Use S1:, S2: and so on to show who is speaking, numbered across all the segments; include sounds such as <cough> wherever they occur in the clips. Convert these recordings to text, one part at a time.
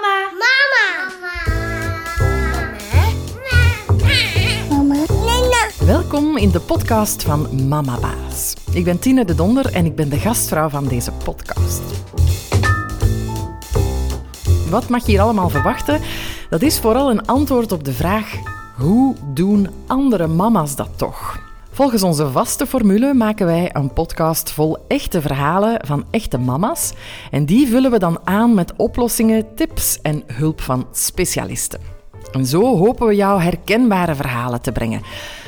S1: Mama.
S2: Mama.
S1: Mama.
S3: Welkom in de podcast van Mama Baas. Ik ben Tine de Donder en ik ben de gastvrouw van deze podcast. Wat mag je hier allemaal verwachten? Dat is vooral een antwoord op de vraag: hoe doen andere mama's dat toch? Volgens onze vaste formule maken wij een podcast vol echte verhalen van echte mama's. En die vullen we dan aan met oplossingen, tips en hulp van specialisten. En zo hopen we jou herkenbare verhalen te brengen.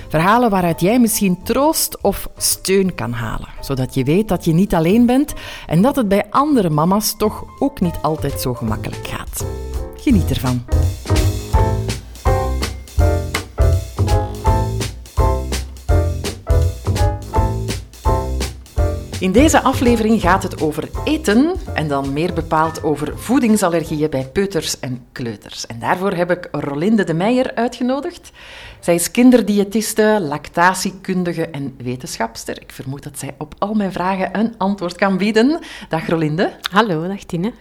S3: Verhalen waaruit jij misschien troost of steun kan halen, zodat je weet dat je niet alleen bent en dat het bij andere mama's toch ook niet altijd zo gemakkelijk gaat. Geniet ervan. In deze aflevering gaat het over eten en dan meer bepaald over voedingsallergieën bij peuters en kleuters. En daarvoor heb ik Rolinde de Meijer uitgenodigd. Zij is kinderdiëtiste, lactatiekundige en wetenschapster. Ik vermoed dat zij op al mijn vragen een antwoord kan bieden. Dag Rolinde.
S4: Hallo, dag Tine.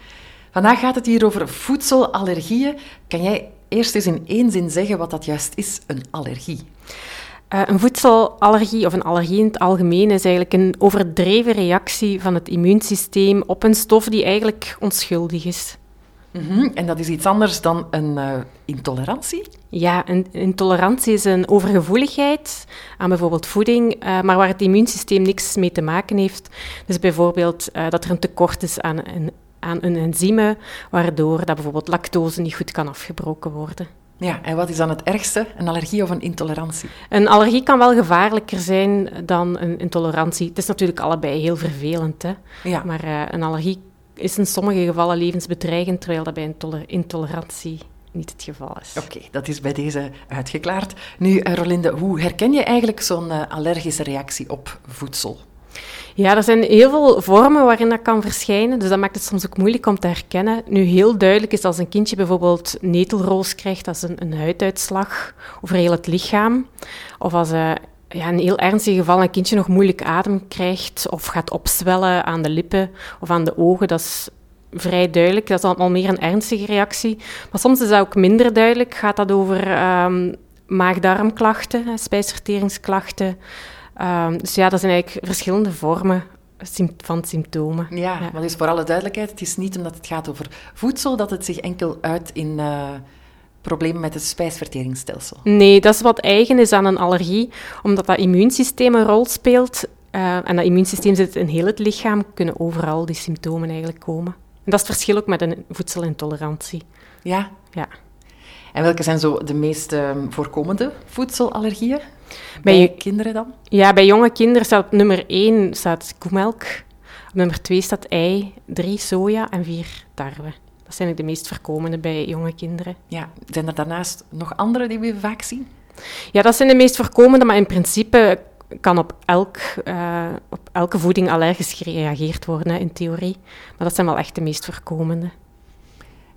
S3: Vandaag gaat het hier over voedselallergieën. Kan jij eerst eens in één zin zeggen wat dat juist is, een allergie?
S4: Uh, een voedselallergie of een allergie in het algemeen is eigenlijk een overdreven reactie van het immuunsysteem op een stof die eigenlijk onschuldig is.
S3: Mm -hmm. En dat is iets anders dan een uh, intolerantie?
S4: Ja, een intolerantie is een overgevoeligheid aan bijvoorbeeld voeding, uh, maar waar het immuunsysteem niks mee te maken heeft. Dus bijvoorbeeld dat er een tekort is aan een, aan een enzyme, waardoor dat bijvoorbeeld lactose niet goed kan afgebroken worden.
S3: Ja, en wat is dan het ergste, een allergie of een intolerantie?
S4: Een allergie kan wel gevaarlijker zijn dan een intolerantie. Het is natuurlijk allebei heel vervelend, hè?
S3: Ja.
S4: maar uh, een allergie is in sommige gevallen levensbedreigend, terwijl dat bij een intolerantie niet het geval is.
S3: Oké, okay, dat is bij deze uitgeklaard. Nu, Rolinde, hoe herken je eigenlijk zo'n uh, allergische reactie op voedsel?
S4: Ja, er zijn heel veel vormen waarin dat kan verschijnen, dus dat maakt het soms ook moeilijk om te herkennen. Nu, heel duidelijk is als een kindje bijvoorbeeld netelroos krijgt, dat is een, een huiduitslag over heel het lichaam. Of als uh, ja, in heel ernstige geval een kindje nog moeilijk adem krijgt of gaat opzwellen aan de lippen of aan de ogen, dat is vrij duidelijk. Dat is allemaal meer een ernstige reactie. Maar soms is dat ook minder duidelijk. Gaat dat over um, maag-darmklachten, spijsverteringsklachten, Um, dus ja, dat zijn eigenlijk verschillende vormen van symptomen.
S3: Ja, ja, maar dus voor alle duidelijkheid, het is niet omdat het gaat over voedsel dat het zich enkel uit in uh, problemen met het spijsverteringsstelsel.
S4: Nee, dat is wat eigen is aan een allergie, omdat dat immuunsysteem een rol speelt. Uh, en dat immuunsysteem zit in heel het lichaam, kunnen overal die symptomen eigenlijk komen. En dat is het verschil ook met een voedselintolerantie.
S3: Ja?
S4: Ja.
S3: En welke zijn zo de meest uh, voorkomende voedselallergieën? Bij, bij kinderen dan?
S4: Ja, bij jonge kinderen staat op nummer 1 staat koemelk, op nummer 2 staat ei, 3 soja en 4 tarwe. Dat zijn de meest voorkomende bij jonge kinderen.
S3: Ja, zijn er daarnaast nog andere die we vaak zien?
S4: Ja, dat zijn de meest voorkomende, maar in principe kan op, elk, uh, op elke voeding allergisch gereageerd worden, in theorie. Maar dat zijn wel echt de meest voorkomende.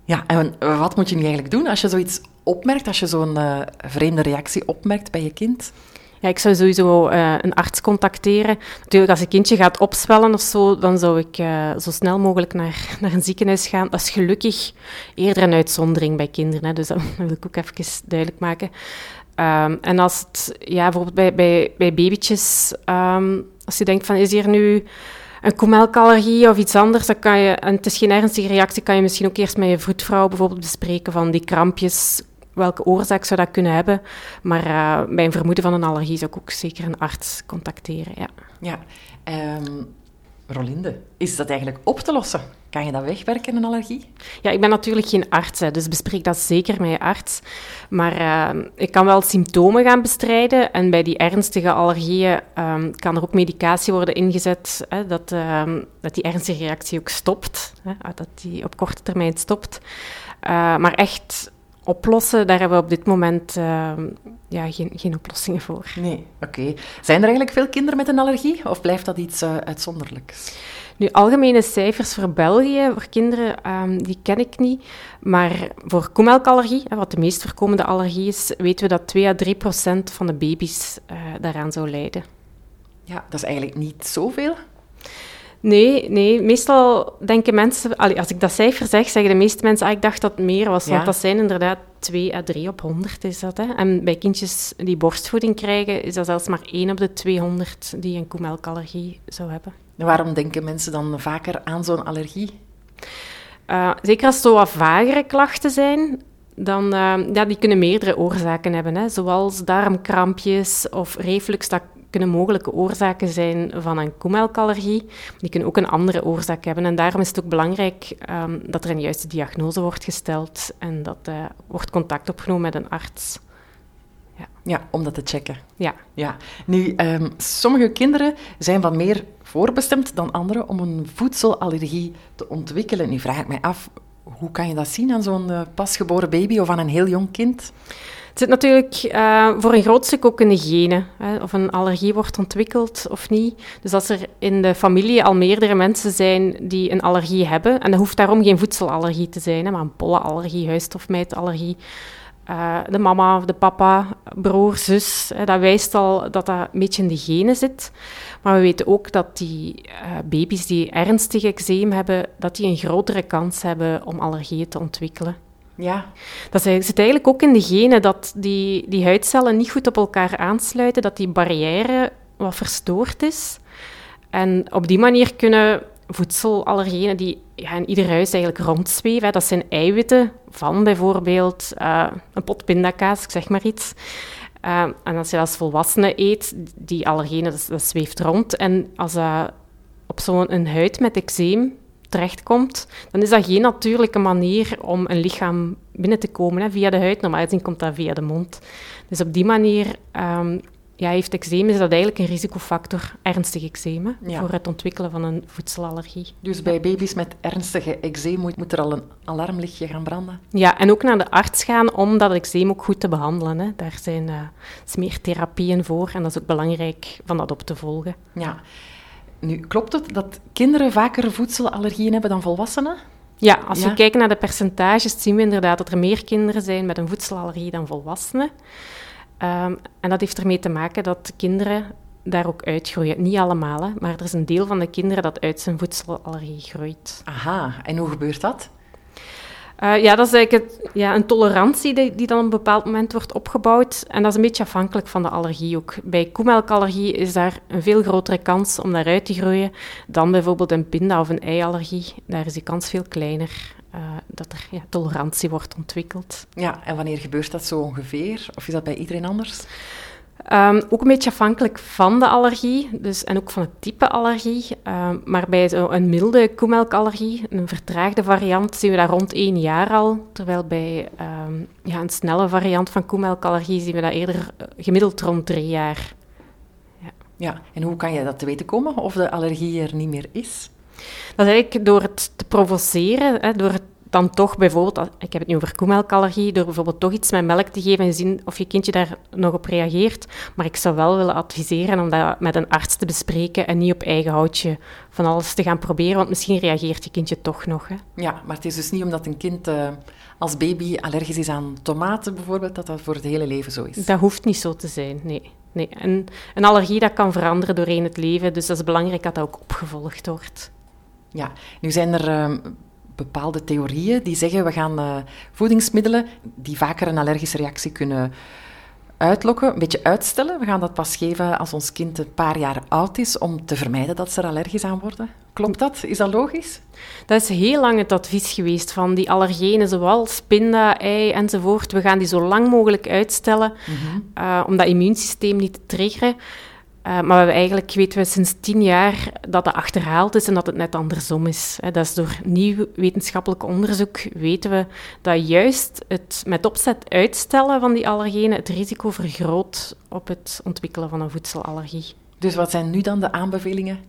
S3: Ja, en wat moet je nu eigenlijk doen als je zoiets opmerkt, als je zo'n uh, vreemde reactie opmerkt bij je kind?
S4: Ja, ik zou sowieso uh, een arts contacteren. Natuurlijk, als een kindje gaat opzwellen of zo, dan zou ik uh, zo snel mogelijk naar, naar een ziekenhuis gaan. Dat is gelukkig eerder een uitzondering bij kinderen, hè, dus dat <laughs> wil ik ook even duidelijk maken. Um, en als het, ja, bijvoorbeeld bij, bij, bij babytjes, um, als je denkt van, is hier nu een koemelkallergie of iets anders, dan kan je, en het is geen ernstige reactie, kan je misschien ook eerst met je vroedvrouw bijvoorbeeld bespreken van die krampjes, welke oorzaak zou dat kunnen hebben. Maar uh, bij een vermoeden van een allergie zou ik ook zeker een arts contacteren. Ja,
S3: ja um, Rolinde, is dat eigenlijk op te lossen? Kan je dat wegwerken, een allergie?
S4: Ja, ik ben natuurlijk geen arts, hè, dus bespreek dat zeker met je arts. Maar uh, ik kan wel symptomen gaan bestrijden. En bij die ernstige allergieën um, kan er ook medicatie worden ingezet, hè, dat, um, dat die ernstige reactie ook stopt. Hè, dat die op korte termijn stopt. Uh, maar echt oplossen, daar hebben we op dit moment uh, ja, geen, geen oplossingen voor.
S3: Nee, oké. Okay. Zijn er eigenlijk veel kinderen met een allergie of blijft dat iets uh, uitzonderlijks?
S4: Nu, algemene cijfers voor België, voor kinderen, um, die ken ik niet. Maar voor koemelkallergie, wat de meest voorkomende allergie is, weten we dat 2 à 3 procent van de baby's uh, daaraan zou lijden.
S3: Ja, dat is eigenlijk niet zoveel.
S4: Nee, nee. Meestal denken mensen... allee, als ik dat cijfer zeg, zeggen de meeste mensen... Ah, ik dacht dat het meer was.
S3: Ja.
S4: Want dat zijn inderdaad 2 à 3 op 100 is dat. Hè. En bij kindjes die borstvoeding krijgen... is dat zelfs maar 1 op de 200 die een koemelkallergie zou hebben.
S3: Waarom denken mensen dan vaker aan zo'n allergie?
S4: Eh, zeker als het zo wat vagere klachten zijn, dan uh, ja, die kunnen meerdere oorzaken hebben. Hè, zoals darmkrampjes of reflux, dat kunnen mogelijke oorzaken zijn van een koemelkallergie. Die kunnen ook een andere oorzaak hebben. En daarom is het ook belangrijk um, dat er een juiste diagnose wordt gesteld en dat uh, wordt contact opgenomen met een arts.
S3: Ja. ja, om dat te checken.
S4: Ja.
S3: ja. Nu, um, sommige kinderen zijn wat meer voorbestemd dan anderen om een voedselallergie te ontwikkelen. Nu vraag ik mij af, hoe kan je dat zien aan zo'n uh, pasgeboren baby of aan een heel jong kind?
S4: Het zit natuurlijk uh, voor een groot stuk ook in de genen, hè, of een allergie wordt ontwikkeld of niet. Dus als er in de familie al meerdere mensen zijn die een allergie hebben, en dat hoeft daarom geen voedselallergie te zijn, hè, maar een pollenallergie, huisstofmijtallergie, uh, de mama, de papa, broer, zus, hè, dat wijst al dat dat een beetje in de genen zit. Maar we weten ook dat die uh, baby's die ernstig eczeem hebben, dat die een grotere kans hebben om allergieën te ontwikkelen.
S3: Ja.
S4: Dat zit eigenlijk ook in de genen dat die, die huidcellen niet goed op elkaar aansluiten, dat die barrière wat verstoord is. En op die manier kunnen voedselallergenen die in ieder huis eigenlijk rondzweven, dat zijn eiwitten van bijvoorbeeld uh, een pot pindakaas, ik zeg maar iets. Uh, en als je als volwassene eet, die allergenen, dat, zweeft rond. En als dat op zo'n huid met eczeem terechtkomt, dan is dat geen natuurlijke manier om een lichaam binnen te komen hè, via de huid. Normaal gezien komt dat via de mond. Dus op die manier um, ja, heeft eczeem is dat eigenlijk een risicofactor, ernstig eczeem,
S3: Ja.
S4: voor het ontwikkelen van een voedselallergie.
S3: Dus bij baby's met ernstige eczeem moet, moet er al een alarmlichtje gaan branden?
S4: Ja, en ook naar de arts gaan om dat eczeem ook goed te behandelen. Hè. Daar zijn uh, smeertherapieën voor en dat is ook belangrijk van dat op te volgen.
S3: Ja. Nu, klopt het dat kinderen vaker voedselallergieën hebben dan volwassenen?
S4: Ja, als
S3: Ja.
S4: we kijken naar de percentages, zien we inderdaad dat er meer kinderen zijn met een voedselallergie dan volwassenen. Um, en dat heeft ermee te maken dat kinderen daar ook uitgroeien. Niet allemaal, hè, maar er is een deel van de kinderen dat uit zijn voedselallergie groeit.
S3: Aha, en hoe gebeurt dat?
S4: Uh, ja, dat is eigenlijk ja, een tolerantie die, die dan op een bepaald moment wordt opgebouwd. En dat is een beetje afhankelijk van de allergie ook. Bij koemelkallergie is daar een veel grotere kans om daaruit te groeien dan bijvoorbeeld een pinda- of een eiallergie. Daar is die kans veel kleiner. Uh, dat er ja, tolerantie wordt ontwikkeld.
S3: Ja, en wanneer gebeurt dat zo ongeveer? Of is dat bij iedereen anders?
S4: Um, ook een beetje afhankelijk van de allergie dus, en ook van het type allergie. Um, maar bij zo een milde koemelkallergie, een vertraagde variant, zien we dat rond één jaar al. Terwijl bij um, ja, een snelle variant van koemelkallergie zien we dat eerder uh, gemiddeld rond drie jaar.
S3: Ja. ja, en hoe kan je dat te weten komen of de allergie er niet meer is?
S4: Dat is eigenlijk door het te provoceren, hè, door het dan toch bijvoorbeeld, ik heb het nu over koemelkallergie, door bijvoorbeeld toch iets met melk te geven en zien of je kindje daar nog op reageert. Maar ik zou wel willen adviseren om dat met een arts te bespreken en niet op eigen houtje van alles te gaan proberen, want misschien reageert je kindje toch nog. Hè.
S3: Ja, maar het is dus niet omdat een kind uh, als baby allergisch is aan tomaten bijvoorbeeld, dat dat voor het hele leven zo is.
S4: Dat hoeft niet zo te zijn, nee. nee. En een allergie dat kan veranderen doorheen het leven, dus dat is belangrijk dat dat ook opgevolgd wordt.
S3: Ja, nu zijn er uh, bepaalde theorieën die zeggen we gaan uh, voedingsmiddelen die vaker een allergische reactie kunnen uitlokken, een beetje uitstellen. We gaan dat pas geven als ons kind een paar jaar oud is om te vermijden dat ze er allergisch aan worden. Klopt dat? Is dat logisch?
S4: Dat is heel lang het advies geweest van die allergenen, zoals pinda, ei enzovoort. We gaan die zo lang mogelijk uitstellen mm -hmm. uh, om dat immuunsysteem niet te triggeren. Uh, maar we eigenlijk weten we sinds tien jaar dat dat achterhaald is en dat het net andersom is. Dat is door nieuw wetenschappelijk onderzoek weten we dat juist het met opzet uitstellen van die allergenen het risico vergroot op het ontwikkelen van een voedselallergie.
S3: Dus wat zijn nu dan de aanbevelingen?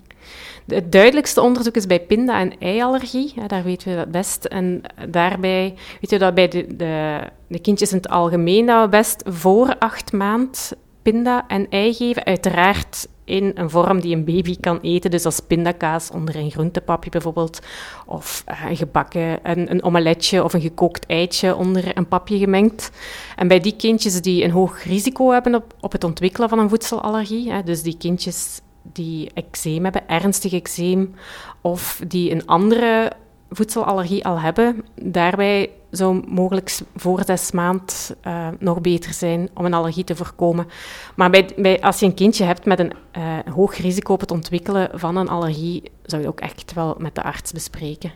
S4: Het duidelijkste onderzoek is bij pinda- en eiallergie. Ja, daar weten we dat best. En daarbij weten we dat bij de, de, de kindjes in het algemeen dat we best voor acht maand pinda en ei geven. Uiteraard in een vorm die een baby kan eten. Dus als pindakaas onder een groentepapje bijvoorbeeld. Of een gebakken, een, een omeletje of een gekookt eitje onder een papje gemengd. En bij die kindjes die een hoog risico hebben op, op het ontwikkelen van een voedselallergie, hè, dus die kindjes die eczeem hebben, ernstig eczeem, of die een andere voedselallergie al hebben, daarbij zou mogelijk voor zes maand uh, nog beter zijn om een allergie te voorkomen. Maar bij, bij, als je een kindje hebt met een uh, hoog risico op het ontwikkelen van een allergie, zou je ook echt wel met de arts bespreken.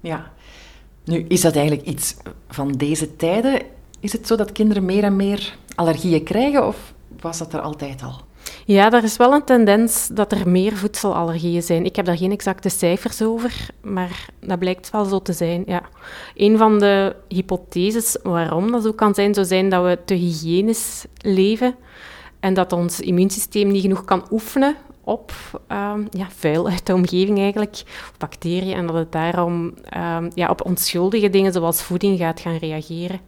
S3: Ja. Nu, is dat eigenlijk iets van deze tijden? Is het zo dat kinderen meer en meer allergieën krijgen of was dat er altijd al?
S4: Ja, er is wel een tendens dat er meer voedselallergieën zijn. Ik heb daar geen exacte cijfers over, maar dat blijkt wel zo te zijn. Ja. Een van de hypotheses waarom dat zo kan zijn, zou zijn dat we te hygiënisch leven en dat ons immuunsysteem niet genoeg kan oefenen op um, ja, vuil uit de omgeving eigenlijk, bacteriën, en dat het daarom um, ja, op onschuldige dingen zoals voeding gaat gaan reageren.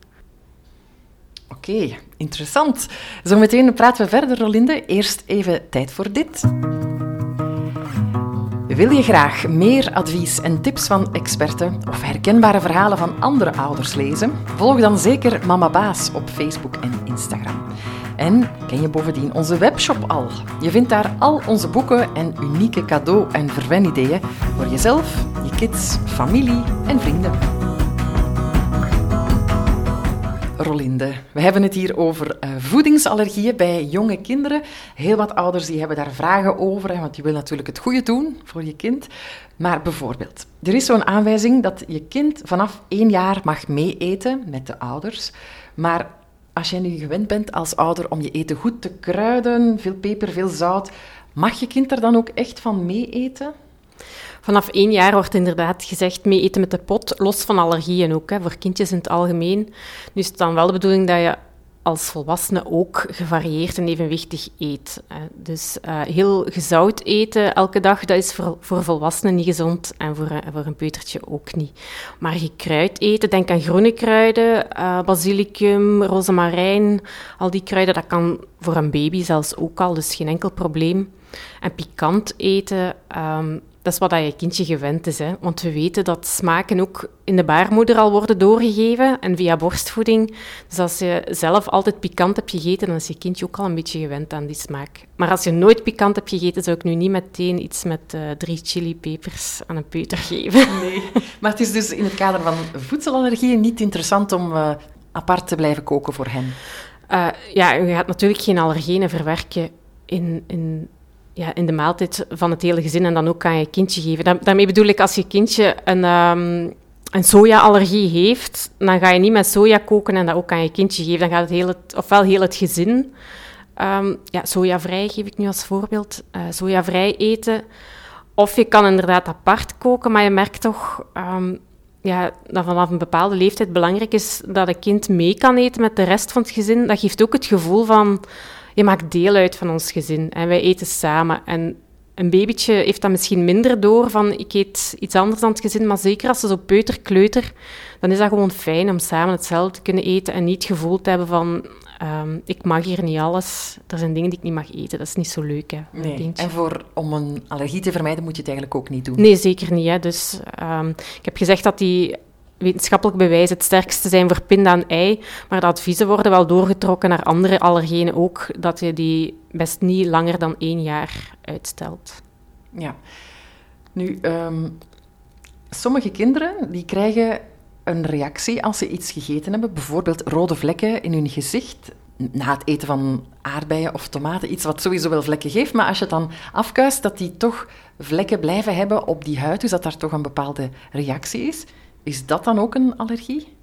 S3: Oké, interessant. Zometeen praten we verder, Rolinde. Eerst even tijd voor dit. Wil je graag meer advies en tips van experten of herkenbare verhalen van andere ouders lezen? Volg dan zeker Mama Baas op Facebook en Instagram. En ken je bovendien onze webshop al? Je vindt daar al onze boeken en unieke cadeau- en verwenideeën voor jezelf, je kids, familie en vrienden. Rolinde. We hebben het hier over uh, voedingsallergieën bij jonge kinderen. Heel wat ouders die hebben daar vragen over, want je wil natuurlijk het goede doen voor je kind. Maar bijvoorbeeld, er is zo'n aanwijzing dat je kind vanaf één jaar mag meeeten met de ouders. Maar als jij nu gewend bent als ouder om je eten goed te kruiden, veel peper, veel zout, mag je kind er dan ook echt van meeeten?
S4: Vanaf één jaar wordt inderdaad gezegd mee eten met de pot, los van allergieën ook, hè, voor kindjes in het algemeen. Nu is het dan wel de bedoeling dat je als volwassene ook gevarieerd en evenwichtig eet. Dus uh, heel gezout eten elke dag, dat is voor, voor volwassenen niet gezond en voor, uh, voor een peutertje ook niet. Maar gekruid eten, denk aan groene kruiden, uh, basilicum, rozemarijn, al die kruiden, dat kan voor een baby zelfs ook al, dus geen enkel probleem. En pikant eten, um, dat is wat je kindje gewend is. Hè? Want we weten dat smaken ook in de baarmoeder al worden doorgegeven en via borstvoeding. Dus als je zelf altijd pikant hebt gegeten, dan is je kindje ook al een beetje gewend aan die smaak. Maar als je nooit pikant hebt gegeten, zou ik nu niet meteen iets met uh, drie chilipepers aan een peuter geven. <laughs>
S3: Nee, maar het is dus in het kader van voedselallergieën niet interessant om uh, apart te blijven koken voor hen?
S4: Uh, ja, je gaat natuurlijk geen allergenen verwerken in, in ja, in de maaltijd van het hele gezin en dan ook aan je kindje geven. daarmee bedoel ik, als je kindje een, um, een soja-allergie heeft, dan ga je niet met soja koken en dat ook aan je kindje geven. Dan gaat het heel ofwel heel het gezin, um, ja, sojavrij geef ik nu als voorbeeld, uh, sojavrij eten. Of je kan inderdaad apart koken, maar je merkt toch um, ja, dat vanaf een bepaalde leeftijd belangrijk is dat een kind mee kan eten met de rest van het gezin. Dat geeft ook het gevoel van je maakt deel uit van ons gezin en wij eten samen. En een babytje heeft dat misschien minder door van ik eet iets anders dan het gezin, maar zeker als ze zo peuter, kleuter, dan is dat gewoon fijn om samen hetzelfde te kunnen eten en niet het gevoel te hebben van um, ik mag hier niet alles, er zijn dingen die ik niet mag eten. Dat is niet zo leuk, hè,
S3: nee. En voor, om een allergie te vermijden moet je het eigenlijk ook niet doen?
S4: Nee, zeker niet. Hè. Dus um, ik heb gezegd dat die wetenschappelijk bewijs het sterkste zijn voor pinda en ei, maar de adviezen worden wel doorgetrokken naar andere allergenen ook, dat je die best niet langer dan één jaar uitstelt.
S3: Ja. Nu, um, sommige kinderen die krijgen een reactie als ze iets gegeten hebben, bijvoorbeeld rode vlekken in hun gezicht na het eten van aardbeien of tomaten, iets wat sowieso wel vlekken geeft, maar als je het dan afkuist, dat die toch vlekken blijven hebben op die huid, dus dat daar toch een bepaalde reactie is. Is dat dan ook een allergie?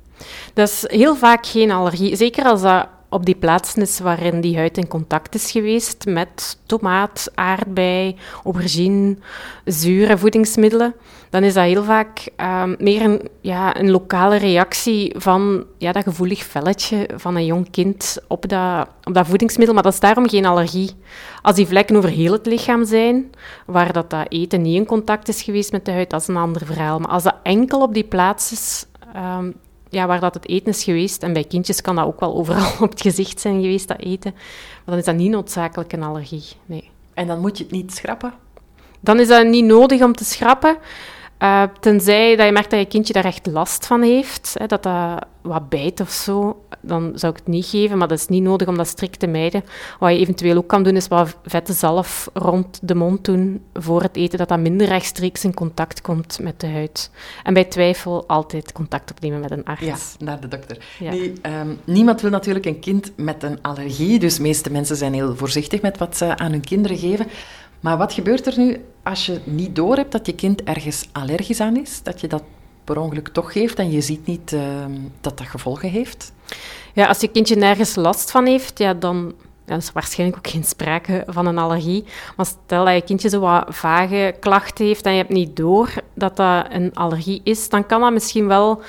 S4: Dat is heel vaak geen allergie. Zeker als dat op die plaatsen is waarin die huid in contact is geweest met tomaat, aardbei, aubergine, zure voedingsmiddelen, dan is dat heel vaak uh, meer een, ja, een lokale reactie van ja, dat gevoelig velletje van een jong kind op dat, op dat voedingsmiddel. Maar dat is daarom geen allergie. Als die vlekken over heel het lichaam zijn, waar dat, dat eten niet in contact is geweest met de huid, dat is een ander verhaal. Maar als dat enkel op die plaats is, um, ja, waar dat het eten is geweest, en bij kindjes kan dat ook wel overal <laughs> op het gezicht zijn geweest, dat eten, maar dan is dat niet noodzakelijk een allergie. Nee.
S3: En dan moet je het niet schrappen?
S4: Dan is dat niet nodig om te schrappen. Uh, tenzij dat je merkt dat je kindje daar echt last van heeft, hè, dat dat wat bijt of zo, dan zou ik het niet geven. Maar dat is niet nodig om dat strikt te mijden. Wat je eventueel ook kan doen, is wat vette zalf rond de mond doen voor het eten, dat dat minder rechtstreeks in contact komt met de huid. En bij twijfel altijd contact opnemen met een arts.
S3: Ja, naar de dokter. Ja. Nu, um, niemand wil natuurlijk een kind met een allergie, dus de meeste mensen zijn heel voorzichtig met wat ze aan hun kinderen geven. Maar wat gebeurt er nu als je niet doorhebt dat je kind ergens allergisch aan is? Dat je dat per ongeluk toch geeft en je ziet niet uh, dat dat gevolgen heeft?
S4: Ja, als je kindje nergens last van heeft, ja, dan is waarschijnlijk ook geen sprake van een allergie. Maar stel dat je kindje zo wat vage klachten heeft en je hebt niet door dat dat een allergie is, dan kan dat misschien wel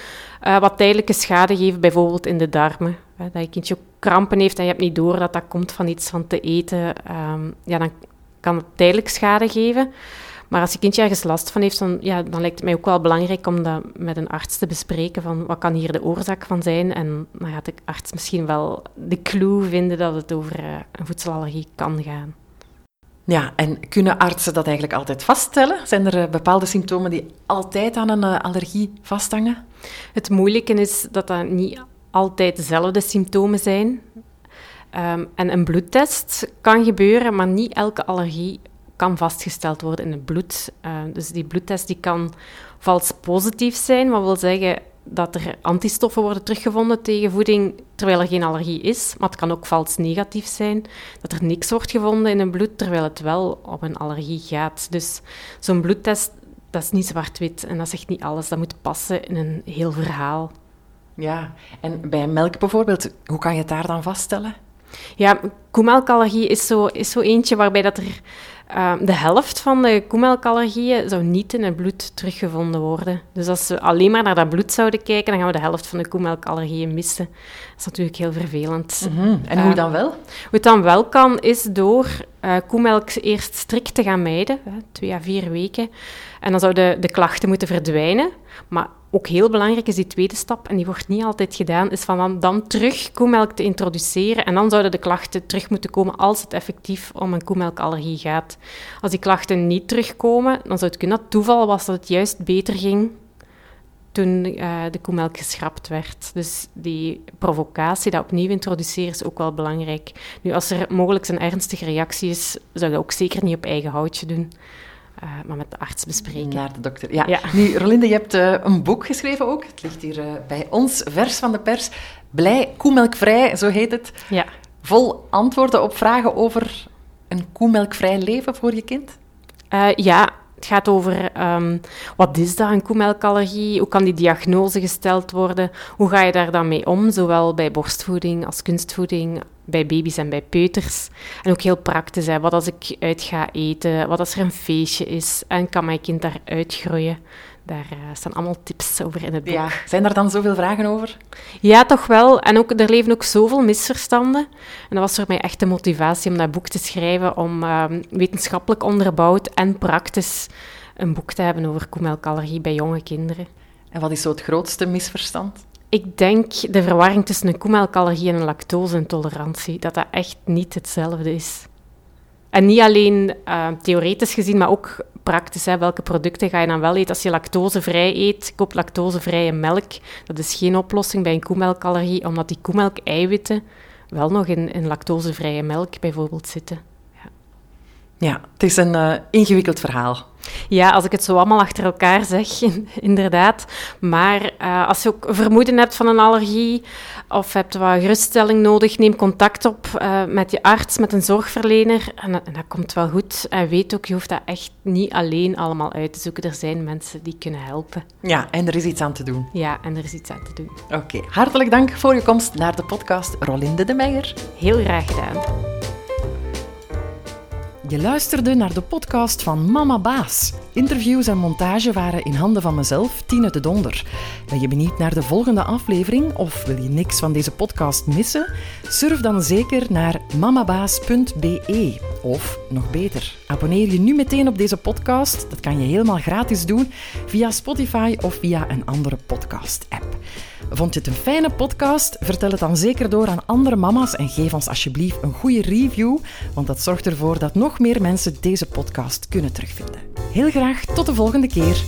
S4: uh, wat tijdelijke schade geven, bijvoorbeeld in de darmen. dat je kindje krampen heeft en je hebt niet door dat dat komt van iets van te eten, um, ja, dan kan het tijdelijk schade geven. Maar als je kindje ergens last van heeft, dan, ja, dan lijkt het mij ook wel belangrijk om dat met een arts te bespreken. Van wat kan hier de oorzaak van zijn? En dan gaat de arts misschien wel de clue vinden dat het over uh, een voedselallergie kan gaan.
S3: Ja, en kunnen artsen dat eigenlijk altijd vaststellen? Zijn er uh, bepaalde symptomen die altijd aan een uh, allergie vasthangen?
S4: Het moeilijke is dat dat niet altijd dezelfde symptomen zijn. Um, en een bloedtest kan gebeuren, maar niet elke allergie kan vastgesteld worden in het bloed. Uh, dus die bloedtest die kan vals positief zijn, wat wil zeggen dat er antistoffen worden teruggevonden tegen voeding terwijl er geen allergie is. Maar het kan ook vals negatief zijn, dat er niks wordt gevonden in het bloed terwijl het wel om een allergie gaat. Dus zo'n bloedtest, dat is niet zwart-wit en dat zegt niet alles. Dat moet passen in een heel verhaal.
S3: Ja, en bij melk bijvoorbeeld, hoe kan je het daar dan vaststellen?
S4: Ja, koemelkallergie is zo, is zo eentje waarbij dat er uh, de helft van de koemelkallergieën zou niet in het bloed teruggevonden worden. Dus als we alleen maar naar dat bloed zouden kijken, dan gaan we de helft van de koemelkallergieën missen. Dat is natuurlijk heel vervelend.
S3: Mm -hmm. En hoe uh, dan wel? Hoe
S4: het dan wel kan, is door uh, koemelk eerst strikt te gaan mijden, hè, twee à vier weken. En dan zouden de klachten moeten verdwijnen. Maar ook heel belangrijk is die tweede stap, en die wordt niet altijd gedaan, is van dan, dan terug koemelk te introduceren. En dan zouden de klachten terug moeten komen als het effectief om een koemelkallergie gaat. Als die klachten niet terugkomen, dan zou het kunnen dat toeval was dat het juist beter ging toen uh, de koemelk geschrapt werd. Dus die provocatie, dat opnieuw introduceren, is ook wel belangrijk. Nu, als er mogelijk een ernstige reactie is, zou je dat ook zeker niet op eigen houtje doen. Uh, maar met de arts bespreken.
S3: Naar de dokter, ja. ja. Nu, Rolinde, je hebt uh, een boek geschreven ook. Het ligt hier uh, bij ons, vers van de pers. Blij, koemelkvrij, zo heet het.
S4: Ja.
S3: Vol antwoorden op vragen over een koemelkvrij leven voor je kind?
S4: ja, het gaat over um, wat is dat, een koemelkallergie? Hoe kan die diagnose gesteld worden? Hoe ga je daar dan mee om, zowel bij borstvoeding als kunstvoeding, bij baby's en bij peuters? En ook heel praktisch, hè? wat als ik uit ga eten, wat als er een feestje is en kan mijn kind daar uitgroeien? Daar uh, staan allemaal tips over in het boek. Ja.
S3: Zijn er dan zoveel vragen over?
S4: Ja, toch wel. En ook, er leven ook zoveel misverstanden. En dat was voor mij echt de motivatie om dat boek te schrijven, om uh, wetenschappelijk onderbouwd en praktisch een boek te hebben over koemelkallergie bij jonge kinderen.
S3: En wat is zo het grootste misverstand?
S4: Ik denk de verwarring tussen een koemelkallergie en een lactoseintolerantie, dat dat echt niet hetzelfde is. En niet alleen uh, theoretisch gezien, maar ook praktisch. Hè. Welke producten ga je dan wel eten? Als je lactosevrij eet, koop lactosevrije melk. Dat is geen oplossing bij een koemelkallergie, omdat die koemelk-eiwitten wel nog in, in lactosevrije melk bijvoorbeeld zitten. Ja,
S3: ja het is een uh, ingewikkeld verhaal.
S4: Ja, als ik het zo allemaal achter elkaar zeg, <laughs> inderdaad. Maar uh, als je ook vermoeden hebt van een allergie of hebt wat geruststelling nodig, neem contact op uh, met je arts, met een zorgverlener. En, en, dat komt wel goed. En weet ook, je hoeft dat echt niet alleen allemaal uit te zoeken. Er zijn mensen die kunnen helpen.
S3: Ja, en er is iets aan te doen.
S4: Ja, en er is iets aan te doen.
S3: Oké, okay. hartelijk dank voor je komst naar de podcast Rolinde de Meijer.
S4: Heel graag gedaan.
S3: Je luisterde naar de podcast van Mama Baas. Interviews en montage waren in handen van mezelf, Tine de Donder. Ben je benieuwd naar de volgende aflevering of wil je niks van deze podcast missen? Surf dan zeker naar mamabaas.be. Of nog beter, abonneer je nu meteen op deze podcast. Dat kan je helemaal gratis doen via Spotify of via een andere podcast-app. Vond je het een fijne podcast? Vertel het dan zeker door aan andere mama's en geef ons alsjeblieft een goede review, want dat zorgt ervoor dat nog meer mensen deze podcast kunnen terugvinden. Heel graag tot de volgende keer.